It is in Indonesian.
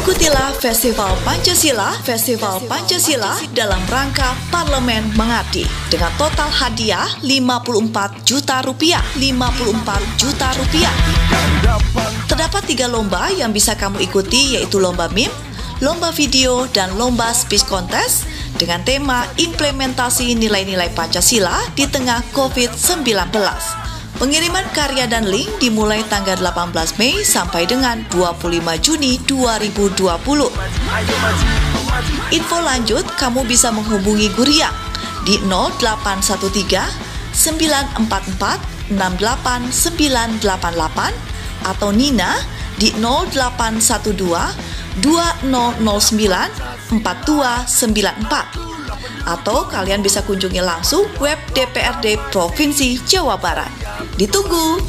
Ikutilah Festival Pancasila, Festival Pancasila dalam rangka Parlemen Mengabdi dengan total hadiah 54 juta rupiah, 54 juta rupiah. Terdapat tiga lomba yang bisa kamu ikuti yaitu lomba meme, lomba video, dan lomba speech contest dengan tema implementasi nilai-nilai Pancasila di tengah COVID-19. Pengiriman karya dan link dimulai tanggal 18 Mei sampai dengan 25 Juni 2020. Info lanjut kamu bisa menghubungi Guriang di 0813 944 68988 atau Nina di 0812 2009 4294 atau kalian bisa kunjungi langsung web DPRD Provinsi Jawa Barat. Ditunggu.